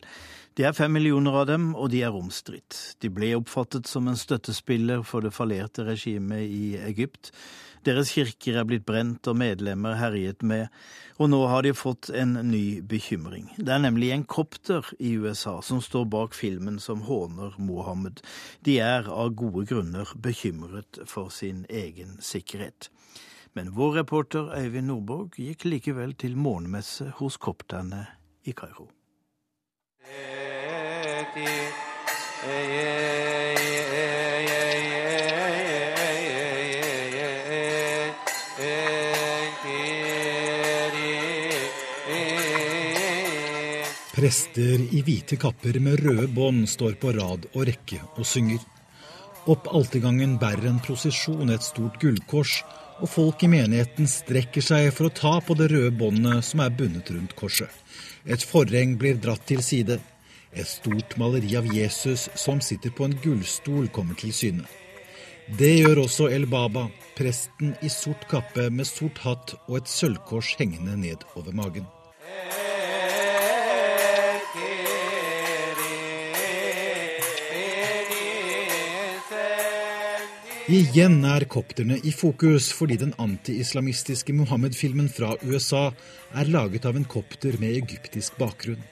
Det er fem millioner av dem, og de er omstridt. De ble oppfattet som en støttespiller for det fallerte regimet i Egypt. Deres kirker er blitt brent og medlemmer herjet med, og nå har de fått en ny bekymring. Det er nemlig en kopter i USA som står bak filmen som håner Mohammed. De er av gode grunner bekymret for sin egen sikkerhet. Men vår reporter Øyvind Nordborg gikk likevel til morgenmesse hos kopterne i Kairo. Prester i hvite kapper med røde bånd står på rad og rekke og synger. Opp altergangen bærer en prosesjon et stort gullkors, og folk i menigheten strekker seg for å ta på det røde båndet som er bundet rundt korset. Et forheng blir dratt til side. Et stort maleri av Jesus som sitter på en gullstol, kommer til syne. Det gjør også El Baba, presten i sort kappe med sort hatt og et sølvkors hengende ned over magen. Igjen er kopterne i fokus fordi den anti-islamistiske Mohammed-filmen fra USA er laget av en kopter med egyptisk bakgrunn.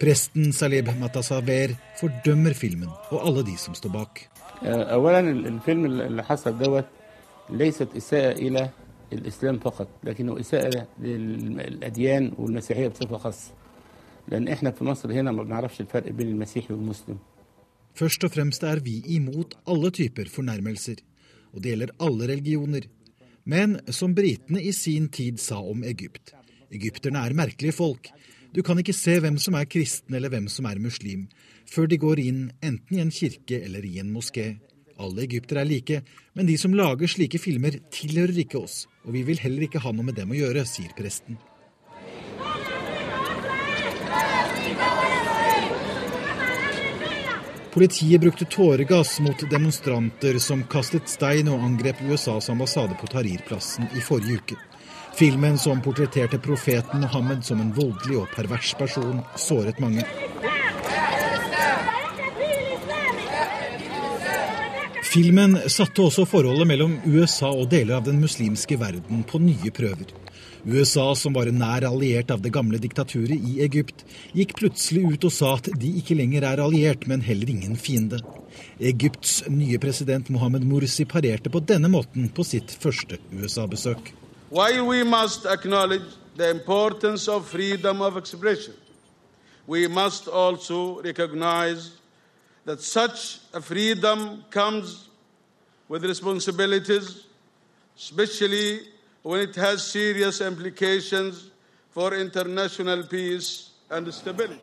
Presten Saleb Matasaver fordømmer filmen og alle de som står bak. اولا الفيلم اللي حصل دوت ليست اساءه الى الاسلام فقط لكنه اساءه للاديان والمسيحيه بصفه خاصه لان احنا في مصر هنا ما بنعرفش الفرق بين المسيحي والمسلم Først og fremst er vi imot alle typer fornærmelser, og det gjelder alle religioner. Men som britene i sin tid sa om Egypt, egypterne er merkelige folk. Du kan ikke se hvem som er kristen eller hvem som er muslim, før de går inn enten i en kirke eller i en moské. Alle egyptere er like, men de som lager slike filmer, tilhører ikke oss, og vi vil heller ikke ha noe med dem å gjøre, sier presten. Politiet brukte tåregass mot demonstranter som kastet stein og angrep USAs ambassade på Tahrir-plassen i forrige uke. Filmen som portretterte profeten Mohammed som en voldelig og pervers person, såret mange. Filmen satte også forholdet mellom USA og deler av den muslimske verden på nye prøver. USA, som var nær alliert av det gamle diktaturet i Egypt, gikk plutselig ut og sa at de ikke lenger er alliert, men heller ingen fiende. Egypts nye president Mohammed Mursi parerte på denne måten på sitt første USA-besøk. While we must acknowledge the importance of freedom of expression, we must also recognize that such a freedom comes with responsibilities, especially when it has serious implications for international peace and stability.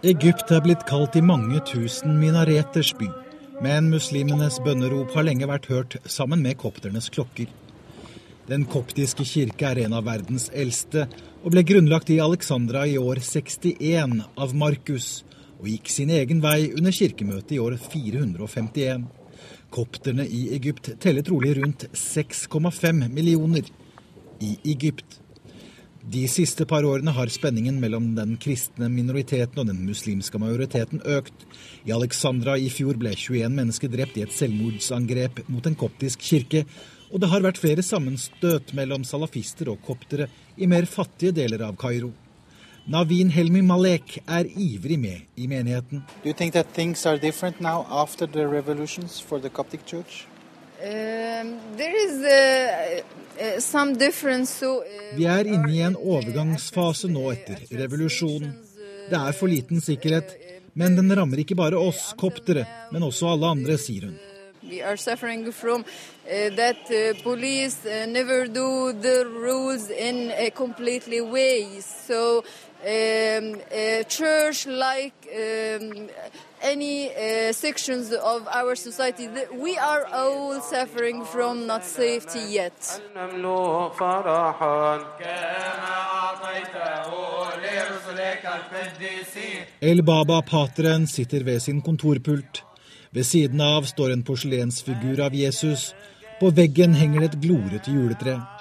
Egypt er blitt kalt i mange tusen minareters by, men muslimenes bønnerop har lenge vært hørt sammen med kopternes klokker. Den koptiske kirke er en av verdens eldste, og ble grunnlagt i Alexandra i år 61 av Markus, og gikk sin egen vei under kirkemøtet i år 451. Kopterne i Egypt teller trolig rundt 6,5 millioner i Egypt. De siste par årene har spenningen mellom den kristne minoriteten og den muslimske majoriteten økt. I Alexandra i fjor ble 21 mennesker drept i et selvmordsangrep mot en koptisk kirke, og det har vært flere sammenstøt mellom salafister og koptere i mer fattige deler av Kairo. Navin Helmi Malek er ivrig med i menigheten. Do you think that things are different now after for the Coptic? Vi er inne i en overgangsfase nå etter revolusjonen. Det er for liten sikkerhet, men den rammer ikke bare oss koptere, men også alle andre, sier hun. we are suffering from uh, that uh, police uh, never do the rules in a completely way. So, um, church, like um, any uh, sections of our society, we are all suffering from not safety yet. El Baba Pateren sitter ved sin kontorpult. Ved siden av står en porselensfigur av Jesus. På veggen henger det et glorete juletre.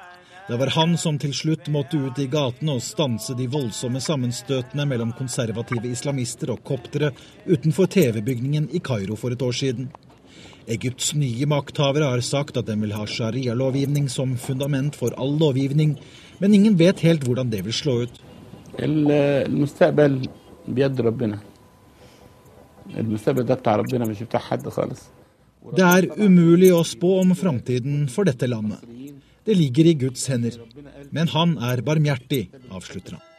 Det var han som til slutt måtte ut i gatene og stanse de voldsomme sammenstøtene mellom konservative islamister og koptere utenfor TV-bygningen i Kairo for et år siden. Egypts nye makthavere har sagt at de vil ha sharialovgivning som fundament for all lovgivning, men ingen vet helt hvordan det vil slå ut. Det er umulig å spå om framtiden for dette landet. Det ligger i Guds hender. Men han er barmhjertig, avslutter han.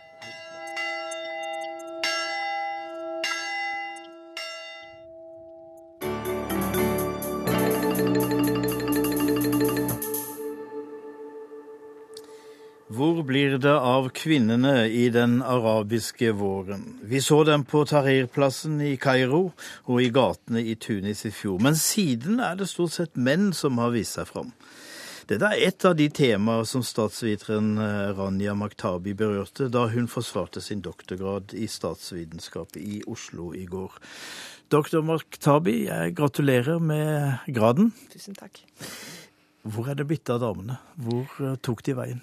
Hvor blir det av kvinnene i den arabiske våren? Vi så dem på Tahrir-plassen i Kairo og i gatene i Tunis i fjor. Men siden er det stort sett menn som har vist seg fram. Dette er et av de temaer som statsviteren eh, Rania Maktabi berørte da hun forsvarte sin doktorgrad i statsvitenskap i Oslo i går. Doktor Maktabi, jeg gratulerer med graden. Tusen takk. Hvor er det blitt av damene? Hvor eh, tok de veien?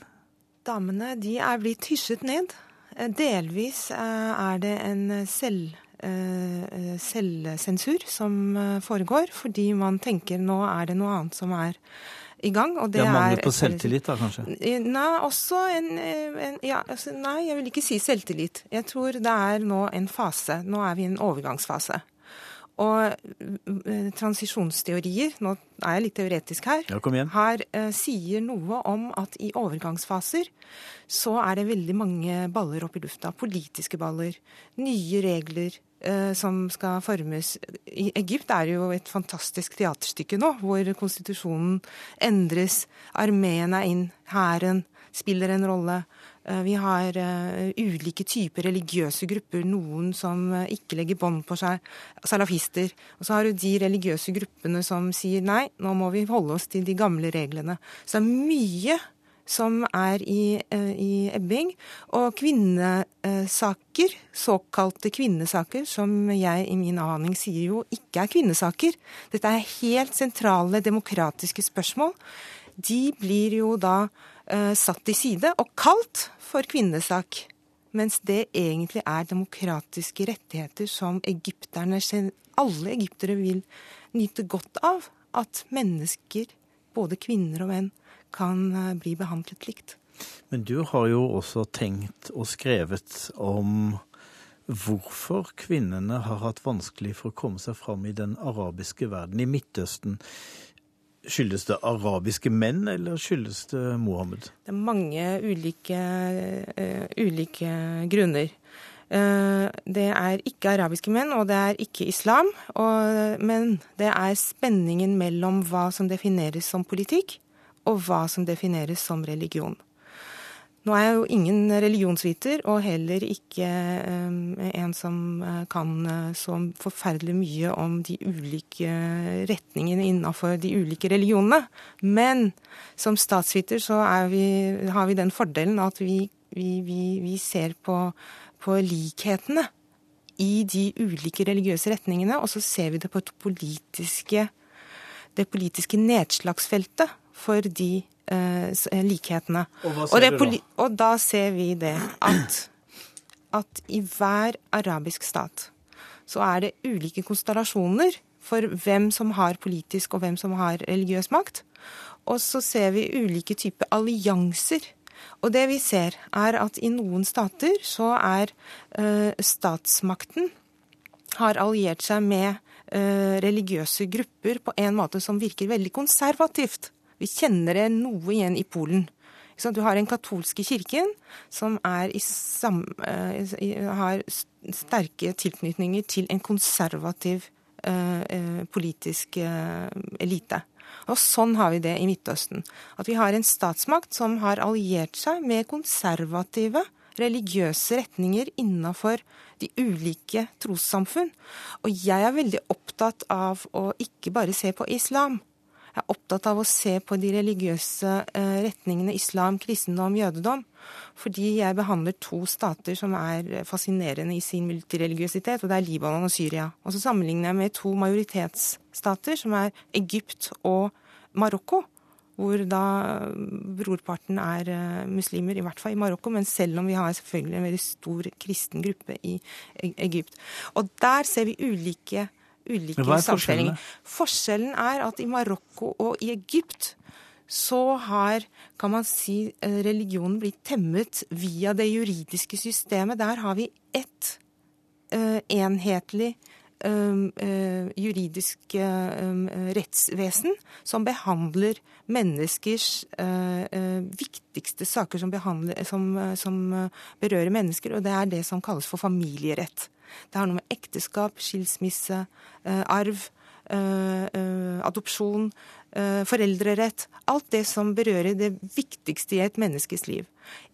Damene de er blitt hysjet ned. Eh, Delvis er det en selv, selvsensur som foregår, fordi man tenker nå er det noe annet som er i gang. Og det Mangel er på selvtillit, da, kanskje? Nei, også en, en ja, altså, Nei, jeg vil ikke si selvtillit. Jeg tror det er nå en fase. Nå er vi i en overgangsfase. Og eh, transisjonsteorier, nå er jeg litt teoretisk her, ja, kom igjen. her eh, sier noe om at i overgangsfaser så er det veldig mange baller opp i lufta. Politiske baller, nye regler eh, som skal formes. I Egypt er det jo et fantastisk teaterstykke nå, hvor konstitusjonen endres, armeen er inn, hæren spiller en rolle. Eh, vi har uh, ulike typer religiøse grupper, noen som uh, ikke legger bånd på seg, salafister. Og så har du de religiøse gruppene som sier nei, nå må vi holde oss til de gamle reglene. Så det er mye som er i, i ebbing. Og kvinnesaker, såkalte kvinnesaker, som jeg i min aning sier jo ikke er kvinnesaker. Dette er helt sentrale demokratiske spørsmål. De blir jo da eh, satt til side og kalt for kvinnesak. Mens det egentlig er demokratiske rettigheter som egypterne, alle egyptere vil nyte godt av. At mennesker, både kvinner og menn, kan uh, bli behandlet likt. Men du har jo også tenkt og skrevet om hvorfor kvinnene har hatt vanskelig for å komme seg fram i den arabiske verden, i Midtøsten. Skyldes det arabiske menn, eller skyldes det Mohammed? Det er mange ulike, uh, ulike grunner. Uh, det er ikke arabiske menn, og det er ikke islam. Og, men det er spenningen mellom hva som defineres som politikk, og hva som defineres som religion. Nå er jeg jo ingen religionsviter, og heller ikke um, en som kan så forferdelig mye om de ulike retningene innenfor de ulike religionene. Men som statsviter så vi, har vi den fordelen at vi, vi, vi ser på, på, likhetene i de ulike religiøse retningene, og så ser vi det på politiske, det politiske nedslagsfeltet for de eh, likhetene. Og hva ser og, du da? og da ser vi det at, at i hver arabisk stat så er det ulike konstellasjoner for hvem som har politisk og hvem som har religiøs makt. Og så ser vi ulike typer allianser. Og det vi ser, er at i noen stater så er eh, statsmakten har alliert seg med eh, religiøse grupper på en måte som virker veldig konservativt. Vi kjenner det noe igjen i Polen. Du har den katolske kirken som sam, har sterke tilknytninger til en konservativ uh, politisk uh, elite. Og sånn har vi det i Midtøsten. At vi har en statsmakt som har alliert seg med konservative religiøse retninger innafor de ulike trossamfunn. Og jeg er veldig opptatt av å ikke bare se på islam. Er opptatt av å se på de religiøse retningene islam, kristendom, jødedom. Fordi jeg behandler to stater som er fascinerende i sin multireligiøsitet, og det er Libanon og Syria. Og så sammenligner jeg med to majoritetsstater, som er Egypt og Marokko. Hvor da brorparten er muslimer, i hvert fall i Marokko, men selv om vi har selvfølgelig en veldig stor kristen gruppe i Egypt. Og der ser vi ulike ulike er forskjellene? Forskjellen er at i Marokko og i Egypt så har, kan man si, religionen blitt temmet via det juridiske systemet. Der har vi ett uh, enhetlig um, uh, juridisk um, rettsvesen som behandler menneskers uh, viktigste saker som, som, som berører mennesker, og det er det som kalles for familierett. Det har noe med ekteskap, skilsmisse, eh, arv, eh, eh, adopsjon, foreldrerett Alt det som berører det viktigste i et menneskes liv.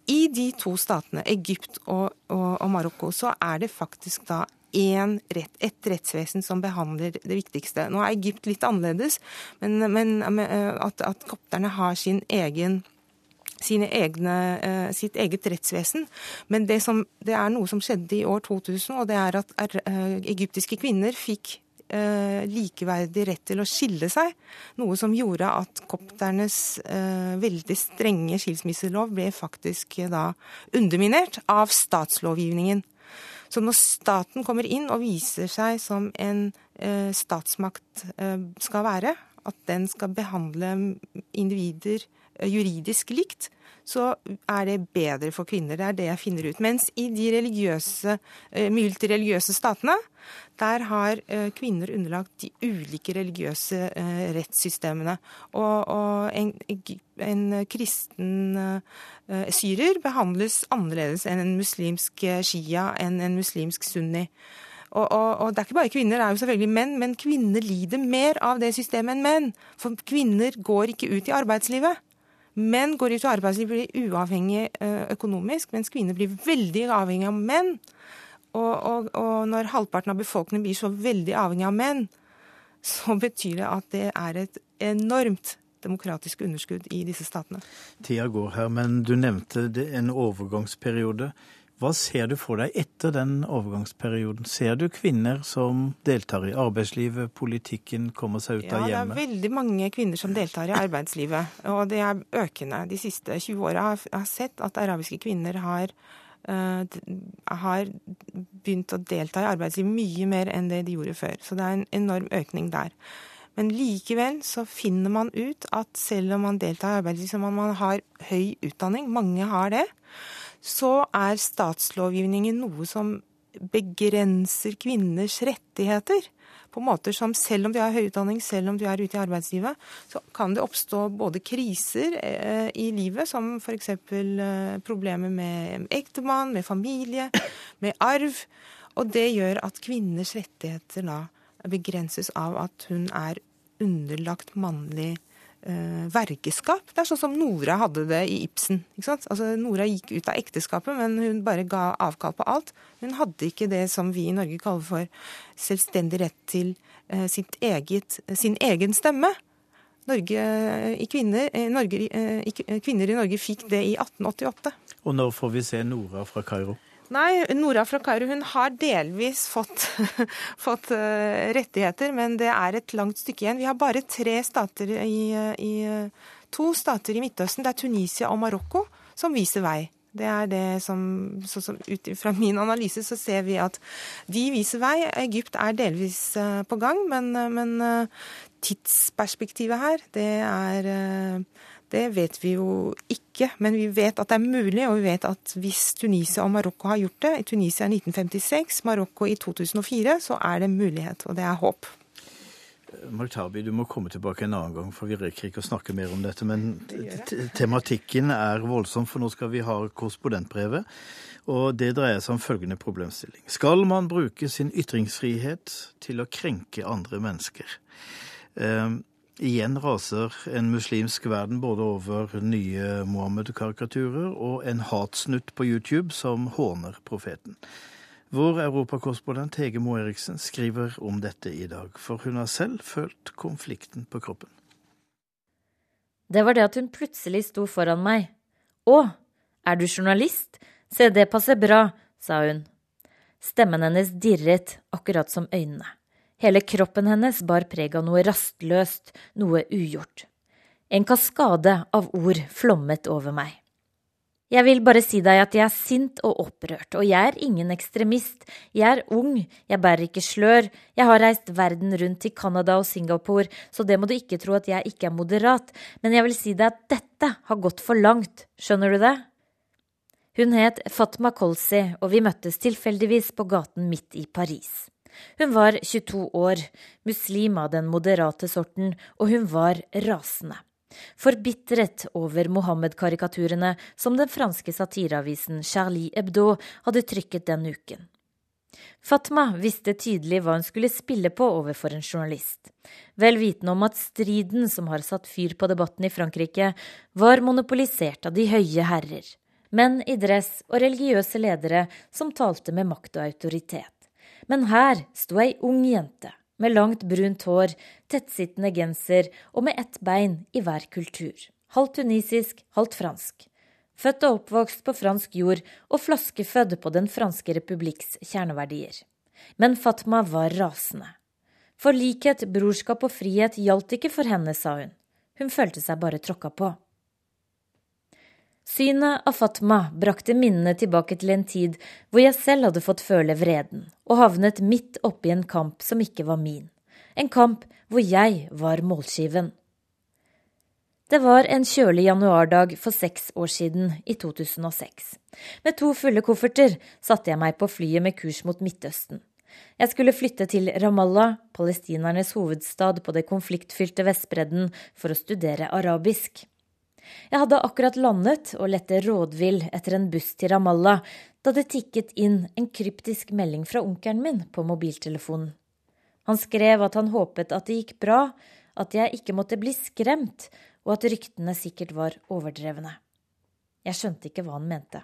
I de to statene, Egypt og, og, og Marokko, så er det faktisk da én rett, et rettsvesen som behandler det viktigste. Nå er Egypt litt annerledes, men, men at, at kopterne har sin egen egne, eh, sitt eget rettsvesen. Men det, som, det, er noe som skjedde i år 2000, og det er at eh, egyptiske kvinner fikk eh, likeverdig rett til å skille seg. Noe som gjorde at kopternes veldig strenge skilsmisselov ble faktisk da underminert av statslovgivningen. Så når staten kommer inn og viser seg som en statsmakt skal være, at den skal behandle individer juridisk likt, så er det bedre for kvinner. Det er det jeg finner ut. Mens i de religiøse, eh, multireligiøse statene, der har eh, kvinner underlagt de ulike religiøse eh, rettssystemene. Og, og en, en, kristen syrer behandles annerledes enn en muslimsk shia, enn en muslimsk sunni. Og, og, og, det er ikke bare kvinner, det er jo selvfølgelig menn, men kvinner lider mer av det systemet enn menn. For kvinner går ikke ut i arbeidslivet. Menn går ut i arbeidslivet blir uavhengig økonomisk, mens kvinner blir veldig avhengig av menn. Og, og, og, når halvparten av befolkningen blir så veldig avhengig av menn, så betyr det at det er et enormt demokratisk underskudd i disse statene. Tida går her, men du nevnte en overgangsperiode. Hva ser du for deg etter den overgangsperioden? Ser du kvinner som deltar i arbeidslivet, politikken, kommer seg ut av hjemmet? Ja, det er veldig mange kvinner som deltar i arbeidslivet, og det er økende. De siste 20 åra har jeg sett at arabiske kvinner har uh, har begynt å delta i arbeidslivet mye mer enn det de gjorde før. Så det er en enorm økning der. Men likevel så finner man ut at selv om man deltar i arbeidslivet, så om man har høy utdanning, mange har det, så er statslovgivningen noe som begrenser kvinners rettigheter på måter som selv om du har høy utdanning, selv om du er ute i arbeidslivet, så kan det oppstå både kriser eh, i livet, som f.eks. Eh, problemer med ektemann, med familie, med arv. Og det gjør at kvinners rettigheter da begrenses av at hun er underlagt mannlig vergeskap. Det er sånn som Nora hadde det i Ibsen. Altså, Nora gikk ut av ekteskapet, men hun bare ga avkall på alt. Hun hadde ikke det som vi i Norge kaller for selvstendig rett til uh, eget, sin egen stemme. Norge, i kvinner, Norge, i, kvinner i Norge fikk det i 1888. Og når får vi se Nora fra Kairo? Nei, Nora fra Kairo hun har delvis fått, (laughs) fått uh, rettigheter, men det er et langt stykke igjen. Vi har bare tre stater i, i To stater i Midtøsten, det er Tunisia og Marokko, som viser vei. Det er det som, så Ut fra min analyse så ser vi at de viser vei. Egypt er delvis uh, på gang, men, uh, men tidsperspektivet her, det er det vet vi jo ikke, men vi vet at det er mulig. Og vi vet at hvis Tunisia og Marokko har gjort det, i Tunisia i 1956, Marokko i 2004, så er det mulighet, og det er håp. Maltabi, du må komme tilbake en annen gang, for vi rekker ikke å snakke mer om dette. Men tematikken er voldsom, for nå skal vi ha korrespondentbrevet. Og det dreier seg om følgende problemstilling. Skal man bruke sin ytringsfrihet til å krenke andre mennesker? Um, Igjen raser en muslimsk verden både over nye Mohammed-karikaturer og en hatsnutt på YouTube som håner profeten. Vår europakorrespondent Hege Moe Eriksen skriver om dette i dag, for hun har selv følt konflikten på kroppen. Det var det at hun plutselig sto foran meg. Å, er du journalist? Se, det passer bra, sa hun. Stemmen hennes dirret, akkurat som øynene. Hele kroppen hennes bar preg av noe rastløst, noe ugjort. En kaskade av ord flommet over meg. Jeg vil bare si deg at jeg er sint og opprørt, og jeg er ingen ekstremist. Jeg er ung, jeg bærer ikke slør, jeg har reist verden rundt til Canada og Singapore, så det må du ikke tro at jeg ikke er moderat, men jeg vil si deg at dette har gått for langt, skjønner du det? Hun het Fatma Kolsi, og vi møttes tilfeldigvis på gaten midt i Paris. Hun var 22 år, muslim av den moderate sorten, og hun var rasende. Forbitret over Mohammed-karikaturene som den franske satireavisen Charlie Hebdo hadde trykket den uken. Fatma visste tydelig hva hun skulle spille på overfor en journalist, vel vitende om at striden som har satt fyr på debatten i Frankrike, var monopolisert av de høye herrer, menn i dress og religiøse ledere som talte med makt og autoritet. Men her sto ei ung jente med langt, brunt hår, tettsittende genser og med ett bein i hver kultur. Halvt tunisisk, halvt fransk. Født og oppvokst på fransk jord og flaskefødd på Den franske republikks kjerneverdier. Men Fatma var rasende. For likhet, brorskap og frihet gjaldt ikke for henne, sa hun. Hun følte seg bare tråkka på. Synet av Fatma brakte minnene tilbake til en tid hvor jeg selv hadde fått føle vreden, og havnet midt oppi en kamp som ikke var min. En kamp hvor jeg var målskiven. Det var en kjølig januardag for seks år siden, i 2006. Med to fulle kofferter satte jeg meg på flyet med kurs mot Midtøsten. Jeg skulle flytte til Ramallah, palestinernes hovedstad på det konfliktfylte Vestbredden, for å studere arabisk. Jeg hadde akkurat landet og lette rådvill etter en buss til Ramallah da det tikket inn en kryptisk melding fra onkelen min på mobiltelefonen. Han skrev at han håpet at det gikk bra, at jeg ikke måtte bli skremt, og at ryktene sikkert var overdrevne. Jeg skjønte ikke hva han mente.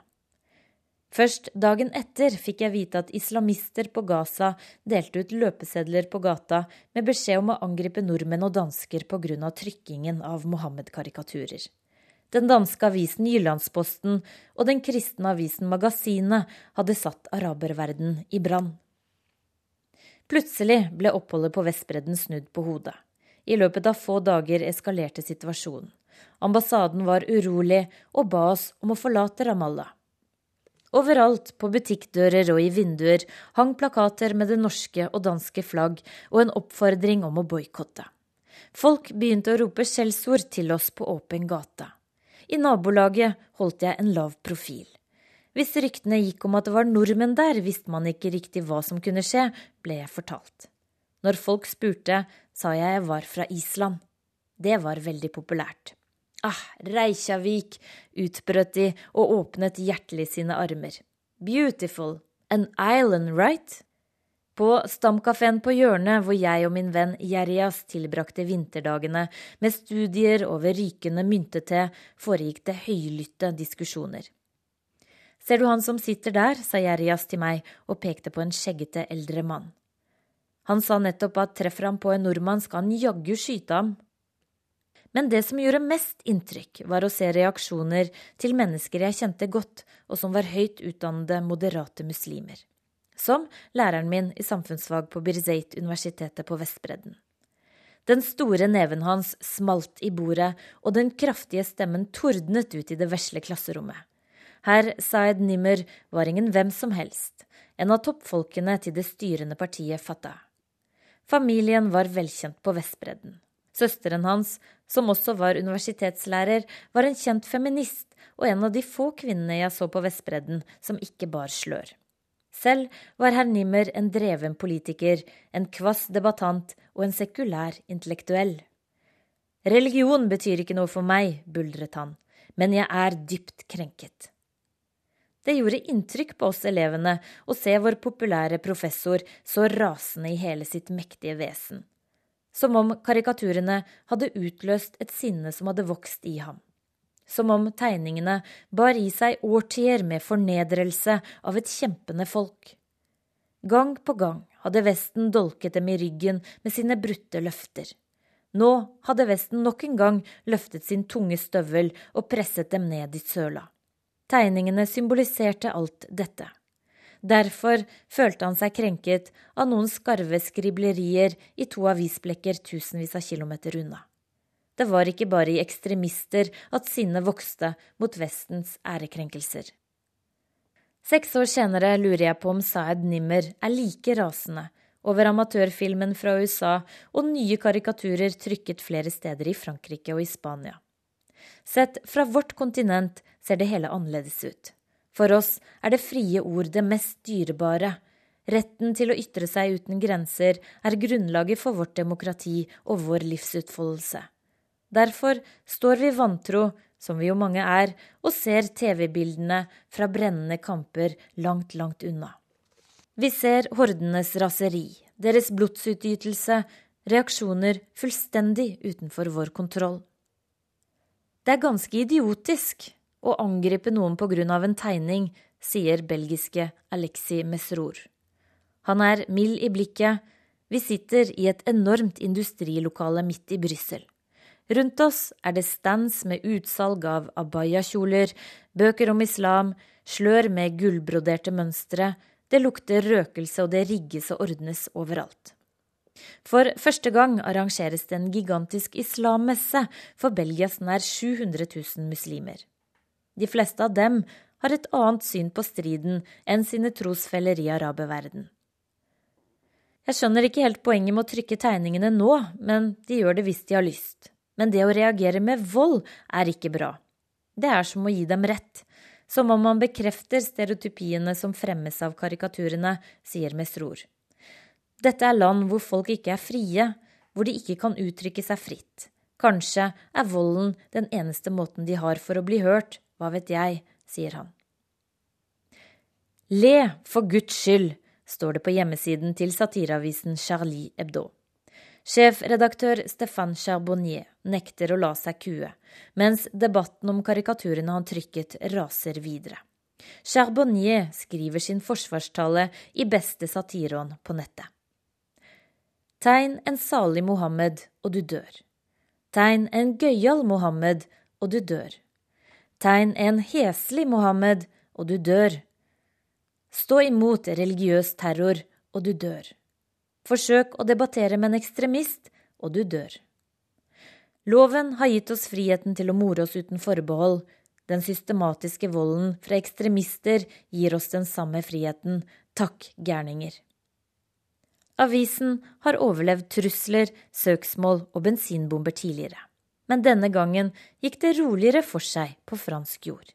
Først dagen etter fikk jeg vite at islamister på Gaza delte ut løpesedler på gata med beskjed om å angripe nordmenn og dansker på grunn av trykkingen av Mohammed-karikaturer. Den danske avisen Jyllandsposten og den kristne avisen Magasinet hadde satt araberverden i brann. Plutselig ble oppholdet på Vestbredden snudd på hodet. I løpet av få dager eskalerte situasjonen. Ambassaden var urolig og ba oss om å forlate Ramallah. Overalt, på butikkdører og i vinduer, hang plakater med det norske og danske flagg og en oppfordring om å boikotte. Folk begynte å rope skjellsord til oss på åpen gate. I nabolaget holdt jeg en lav profil. Hvis ryktene gikk om at det var nordmenn der, visste man ikke riktig hva som kunne skje, ble jeg fortalt. Når folk spurte, sa jeg jeg var fra Island. Det var veldig populært. Ah, Reykjavik, utbrøt de og åpnet hjertelig sine armer. Beautiful. An island, right? På stamkafeen på hjørnet, hvor jeg og min venn Jerjas tilbrakte vinterdagene med studier over rykende myntete, foregikk det høylytte diskusjoner. Ser du han som sitter der, sa Jerjas til meg og pekte på en skjeggete eldre mann. Han sa nettopp at treffer han på en nordmann, skal han jaggu skyte ham. Men det som gjorde mest inntrykk, var å se reaksjoner til mennesker jeg kjente godt, og som var høyt utdannede, moderate muslimer som læreren min i samfunnsfag på Birzeit-universitetet på Vestbredden. Den store neven hans smalt i bordet, og den kraftige stemmen tordnet ut i det vesle klasserommet. Herr Saed Nimmer var ingen hvem som helst, en av toppfolkene til det styrende partiet Fatah. Familien var velkjent på Vestbredden. Søsteren hans, som også var universitetslærer, var en kjent feminist og en av de få kvinnene jeg så på Vestbredden som ikke bar slør. Selv var herr Nimmer en dreven politiker, en kvass debattant og en sekulær intellektuell. Religion betyr ikke noe for meg, buldret han, men jeg er dypt krenket. Det gjorde inntrykk på oss elevene å se vår populære professor så rasende i hele sitt mektige vesen, som om karikaturene hadde utløst et sinne som hadde vokst i ham som om tegningene bar i seg årtier med fornedrelse av et kjempende folk. Gang på gang hadde Vesten dolket dem i ryggen med sine brutte løfter. Nå hadde Vesten nok en gang løftet sin tunge støvel og presset dem ned i søla. Tegningene symboliserte alt dette. Derfor følte han seg krenket av noen skarve skriblerier i to avisblekker tusenvis av kilometer unna. Det var ikke bare i ekstremister at sinnet vokste mot Vestens ærekrenkelser. Seks år senere lurer jeg på om Saed Nimmer er like rasende over amatørfilmen fra USA og nye karikaturer trykket flere steder i Frankrike og i Spania. Sett fra vårt kontinent ser det hele annerledes ut. For oss er det frie ord det mest dyrebare. Retten til å ytre seg uten grenser er grunnlaget for vårt demokrati og vår livsutfoldelse. Derfor står vi vantro, som vi jo mange er, og ser TV-bildene fra brennende kamper langt, langt unna. Vi ser hordenes raseri, deres blodsutgytelse, reaksjoner fullstendig utenfor vår kontroll. Det er ganske idiotisk å angripe noen på grunn av en tegning, sier belgiske Alexi Mesror. Han er mild i blikket. Vi sitter i et enormt industrilokale midt i Brussel. Rundt oss er det stands med utsalg av abaya-kjoler, bøker om islam, slør med gullbroderte mønstre, det lukter røkelse og det rigges og ordnes overalt. For første gang arrangeres det en gigantisk islammesse for Belgias nær 700 000 muslimer. De fleste av dem har et annet syn på striden enn sine trosfeller i araberverden. Jeg skjønner ikke helt poenget med å trykke tegningene nå, men de gjør det hvis de har lyst. Men det å reagere med vold er ikke bra. Det er som å gi dem rett. Som om man bekrefter stereotypiene som fremmes av karikaturene, sier Mesror. Dette er land hvor folk ikke er frie, hvor de ikke kan uttrykke seg fritt. Kanskje er volden den eneste måten de har for å bli hørt, hva vet jeg, sier han. Le, for Guds skyld, står det på hjemmesiden til satireavisen Charlie Hebdo. Sjefredaktør Stéphane Charbonnier nekter å la seg kue, mens debatten om karikaturene han trykket, raser videre. Charbonnier skriver sin forsvarstale i beste satireånd på nettet. Tegn en salig Mohammed, og du dør. Tegn en gøyal Mohammed, og du dør. Tegn en heslig Mohammed, og du dør. Stå imot religiøs terror, og du dør. Forsøk å debattere med en ekstremist, og du dør. Loven har gitt oss friheten til å more oss uten forbehold. Den systematiske volden fra ekstremister gir oss den samme friheten. Takk, gærninger. Avisen har overlevd trusler, søksmål og bensinbomber tidligere. Men denne gangen gikk det roligere for seg på fransk jord.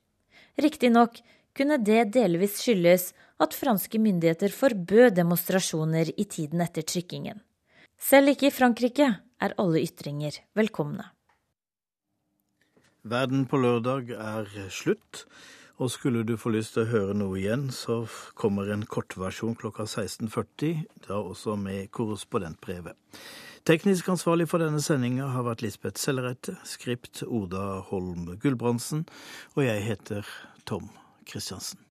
Riktignok kunne det delvis skyldes at franske myndigheter forbød demonstrasjoner i tiden etter trykkingen. Selv ikke i Frankrike er alle ytringer velkomne. Verden på lørdag er slutt. Og skulle du få lyst til å høre noe igjen, så kommer en kortversjon klokka 16.40, da også med korrespondentbrevet. Teknisk ansvarlig for denne sendinga har vært Lisbeth Sellerette, skript Oda Holm Gulbrandsen, og jeg heter Tom Christiansen.